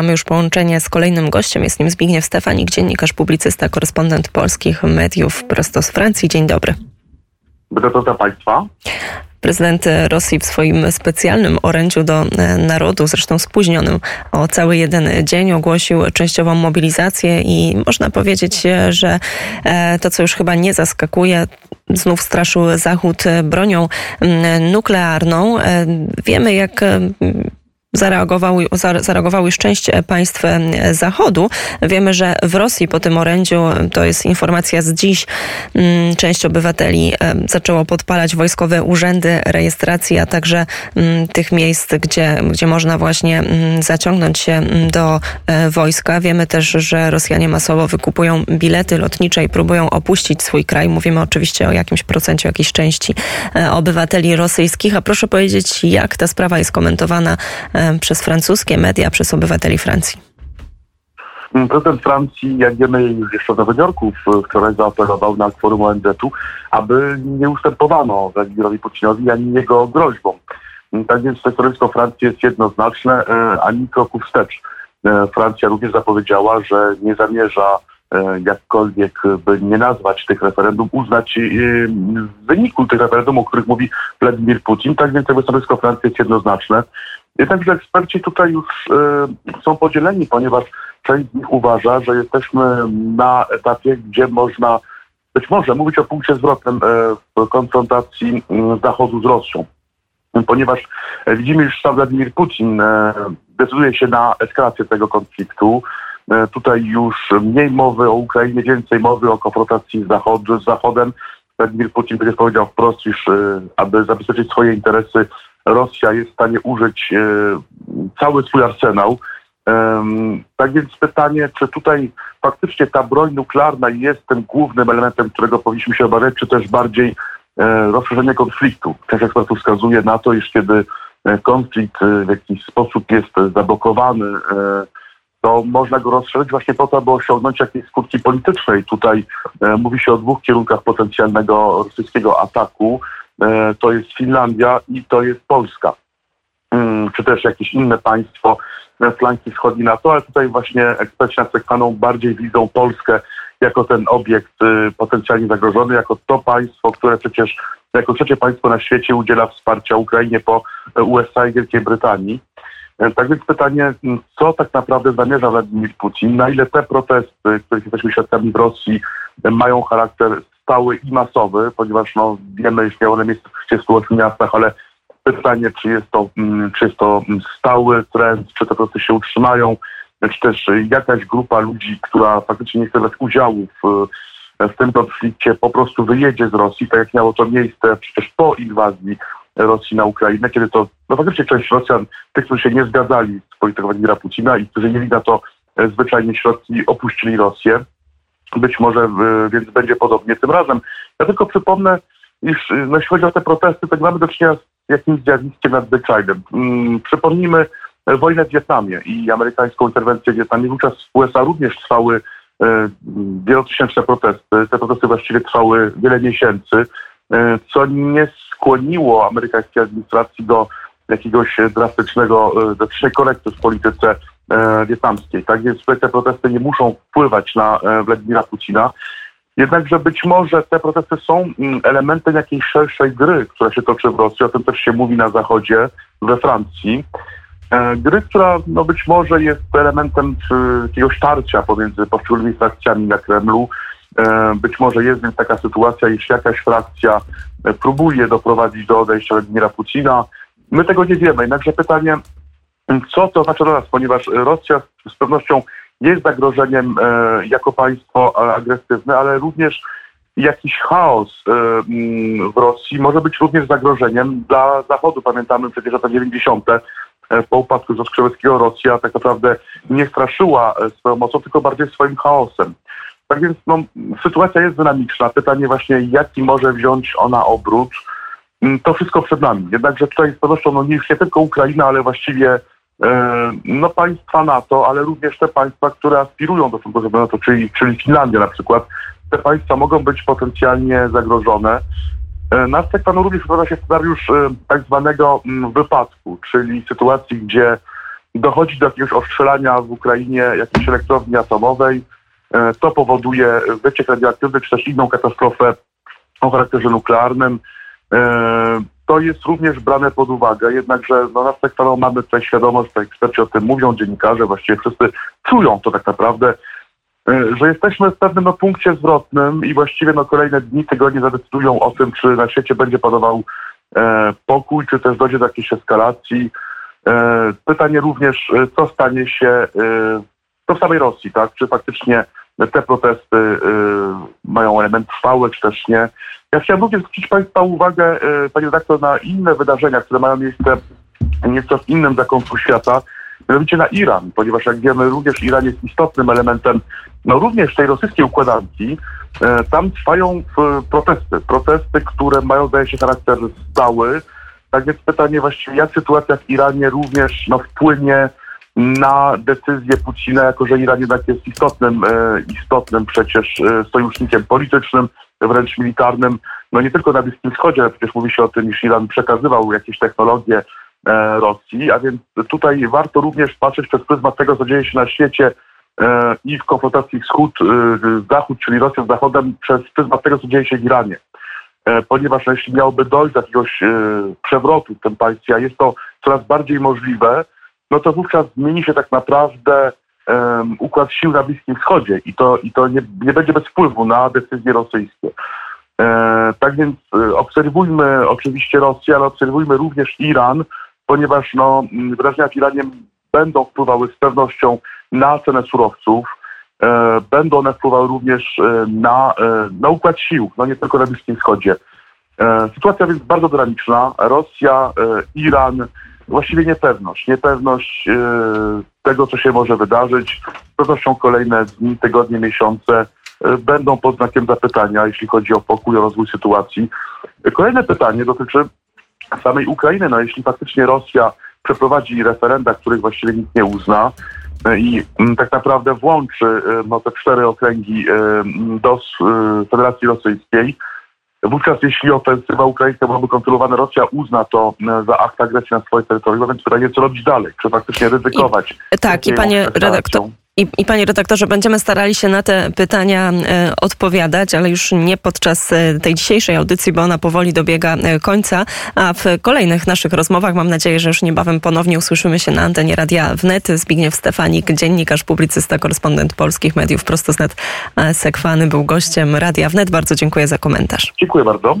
Mamy już połączenie z kolejnym gościem. Jest nim Zbigniew Stefanik, dziennikarz, publicysta, korespondent polskich mediów prosto z Francji. Dzień dobry. Dobry Państwa. Prezydent Rosji w swoim specjalnym orędziu do e, narodu, zresztą spóźnionym o cały jeden dzień, ogłosił częściową mobilizację i można powiedzieć, że e, to, co już chyba nie zaskakuje, znów straszył Zachód bronią nuklearną. E, wiemy, jak zareagowały, zareagowały część państw Zachodu. Wiemy, że w Rosji po tym orędziu, to jest informacja z dziś, mm, część obywateli zaczęło podpalać wojskowe urzędy rejestracji, a także mm, tych miejsc, gdzie, gdzie można właśnie mm, zaciągnąć się do e, wojska. Wiemy też, że Rosjanie masowo wykupują bilety lotnicze i próbują opuścić swój kraj. Mówimy oczywiście o jakimś procencie, jakiejś części e, obywateli rosyjskich. A proszę powiedzieć, jak ta sprawa jest komentowana e, przez francuskie media, przez obywateli Francji? Mm, prezydent Francji, jak wiemy jeszcze w Nowym wczoraj zaapelował na forum ONZ-u, aby nie ustępowano Władimirowi Putinowi ani jego groźbom. Mm, tak więc stanowisko Francji jest jednoznaczne, e, ani kroku wstecz. E, Francja również zapowiedziała, że nie zamierza e, jakkolwiek by nie nazwać tych referendum, uznać wyniku tych referendum, o których mówi Władimir Putin. Tak więc stanowisko Francji jest jednoznaczne. Jednakże eksperci tutaj już y, są podzieleni, ponieważ część z nich uważa, że jesteśmy na etapie, gdzie można być może mówić o punkcie zwrotnym y, w konfrontacji Zachodu z Rosją. Ponieważ widzimy już, że Władimir Putin decyduje się na eskalację tego konfliktu. Tutaj już mniej mowy o Ukrainie, więcej mowy o konfrontacji z, Zachod z Zachodem. Władimir Putin przecież powiedział wprost, iż aby zabezpieczyć swoje interesy, Rosja jest w stanie użyć e, cały swój arsenał. Tak więc pytanie, czy tutaj faktycznie ta broń nuklearna jest tym głównym elementem, którego powinniśmy się obawiać, czy też bardziej e, rozszerzenie konfliktu. Część ekspertów wskazuje na to, iż kiedy e, konflikt w jakiś sposób jest zablokowany, to można go rozszerzyć właśnie po to, aby osiągnąć jakieś skutki polityczne. I tutaj mówi się o dwóch kierunkach potencjalnego rosyjskiego ataku. E, to jest Finlandia i to jest Polska, mm, czy też jakieś inne państwo flanki wschodniej NATO, ale tutaj właśnie eksperci nad Sekwaną bardziej widzą Polskę jako ten obiekt y, potencjalnie zagrożony, jako to państwo, które przecież jako trzecie państwo na świecie udziela wsparcia Ukrainie po USA i Wielkiej Brytanii. E, tak więc pytanie, co tak naprawdę zamierza Władimir Putin, na ile te protesty, których jesteśmy świadkami w Rosji, mają charakter stały i masowy, ponieważ no, wiemy, że one miejsce w 38 miastach, ale pytanie, czy jest to, mm, czy jest to stały trend, czy te procesy się utrzymają, czy też jakaś grupa ludzi, która faktycznie nie chce brać udziału w, w tym konflikcie, po prostu wyjedzie z Rosji, tak jak miało to miejsce przecież po inwazji Rosji na Ukrainę, kiedy to no faktycznie część Rosjan, tych, którzy się nie zgadzali z polityką Władimira Putina i którzy mieli na to e, zwyczajnie środki, opuścili Rosję. Być może y, więc będzie podobnie tym razem. Ja tylko przypomnę, iż y, no, jeśli chodzi o te protesty, nie mamy do czynienia z jakimś zjawiskiem nadzwyczajnym. Hmm, przypomnijmy e, wojnę w Wietnamie i amerykańską interwencję w Wietnamie. Wówczas w USA również trwały e, wielotysięczne protesty. Te protesty właściwie trwały wiele miesięcy, e, co nie skłoniło amerykańskiej administracji do jakiegoś drastycznego, drastycznej korekty w polityce wietnamskiej. Tak więc te protesty nie muszą wpływać na e, Władimira Putina. Jednakże być może te protesty są mm, elementem jakiejś szerszej gry, która się toczy w Rosji, o tym też się mówi na Zachodzie, we Francji. E, gry, która no być może jest elementem jakiegoś tarcia pomiędzy poszczególnymi frakcjami na Kremlu. Być może jest więc taka sytuacja, iż jakaś frakcja próbuje doprowadzić do odejścia Władimira Putina. My tego nie wiemy. Jednakże pytanie, co to znaczy dla nas? Ponieważ Rosja z pewnością jest zagrożeniem e, jako państwo agresywne, ale również jakiś chaos e, mm, w Rosji może być również zagrożeniem dla Zachodu. Pamiętamy przecież lata 90. E, po upadku Zoskrzewieckiego Rosja tak naprawdę nie straszyła e, swoją mocą, tylko bardziej swoim chaosem. Tak więc no, sytuacja jest dynamiczna. Pytanie właśnie, jaki może wziąć ona obrót. Mm, to wszystko przed nami. Jednakże tutaj z pewnością no, nie, tylko Ukraina, ale właściwie E, no, państwa NATO, ale również te państwa, które aspirują do członkostwa NATO, czyli, czyli Finlandia na przykład, te państwa mogą być potencjalnie zagrożone. E, na Stekwanu również wypowiada się scenariusz e, tak zwanego mm, wypadku, czyli sytuacji, gdzie dochodzi do jakiegoś ostrzelania w Ukrainie jakiejś elektrowni atomowej, to powoduje wyciek radioaktywny czy też inną katastrofę o charakterze nuklearnym. To jest również brane pod uwagę, jednakże no, na tak mamy tutaj świadomość, to eksperci o tym mówią, dziennikarze, właściwie wszyscy czują to tak naprawdę, E, że jesteśmy w pewnym no, punkcie zwrotnym i właściwie no, kolejne dni, tygodnie zadecydują o tym, czy na świecie będzie panował e, pokój, czy też dojdzie do jakiejś eskalacji. E, pytanie również, e, co stanie się e, to w samej Rosji, tak? Czy faktycznie te protesty e, mają element trwały, czy też nie. Ja chciałem również zwrócić Państwa uwagę, Panie redaktor, na inne wydarzenia, które mają miejsce nieco w innym zakątku świata mianowicie na Iran, ponieważ jak wiemy, również Iran jest istotnym elementem no również tej rosyjskiej układanki. E, tam trwają protesty, protesty, które mają, zdaje się, charakter stały. Tak więc pytanie właściwie, jak sytuacja w Iranie również no, wpłynie na decyzję Putina, jako że Iran jednak jest istotnym, e, istotnym przecież e, sojusznikiem politycznym, wręcz militarnym, no nie tylko na Bliskim Wschodzie, ale przecież mówi się o tym, iż Iran przekazywał jakieś technologie E, Rosji, a więc tutaj warto również patrzeć przez pryzmat tego, co dzieje się na świecie i w konfrontacji wschód-zachód, czyli Rosja z Zachodem, przez pryzmat tego, co dzieje się w Iranie. Ponieważ jeśli miałoby dojść do jakiegoś przewrotu w tym państwie, a jest to coraz bardziej możliwe, no to wówczas zmieni się tak naprawdę um, układ sił na Bliskim Wschodzie i to, i to nie, nie będzie bez wpływu na decyzje rosyjskie. E, tak więc obserwujmy oczywiście Rosję, ale obserwujmy również Iran, ponieważ no, wydarzenia w Iranie będą wpływały z pewnością na cenę surowców, e, będą one wpływały również e, na, e, na układ sił, no nie tylko na Bliskim Wschodzie. E, sytuacja więc bardzo dynamiczna. Rosja, e, Iran, właściwie niepewność. Niepewność e, tego, co się może wydarzyć. Z pewnością kolejne dni, tygodnie, miesiące będą pod znakiem zapytania, jeśli chodzi o pokój, o rozwój sytuacji. Kolejne pytanie dotyczy samej Ukrainy. No jeśli faktycznie Rosja przeprowadzi referenda, których właściwie nikt nie uzna e, i mm, tak naprawdę włączy e, no, te cztery okręgi e, do Federacji Rosyjskiej, Wówczas jeśli ofensywa ukraińska byłaby kontrolowana, Rosja uzna to za akt agresji na swoje terytorium, więc pytanie, co robić dalej? Czy faktycznie ryzykować? I, tak, i panie redaktor, i, I panie redaktorze, będziemy starali się na te pytania e, odpowiadać, ale już nie podczas e, tej dzisiejszej audycji, bo ona powoli dobiega e, końca, a w kolejnych naszych rozmowach mam nadzieję, że już niebawem ponownie usłyszymy się na antenie Radia Wnet. Zbigniew Stefanik, dziennikarz, publicysta, korespondent polskich mediów prosto z net Sekwany był gościem Radia Wnet. Bardzo dziękuję za komentarz. Dziękuję bardzo.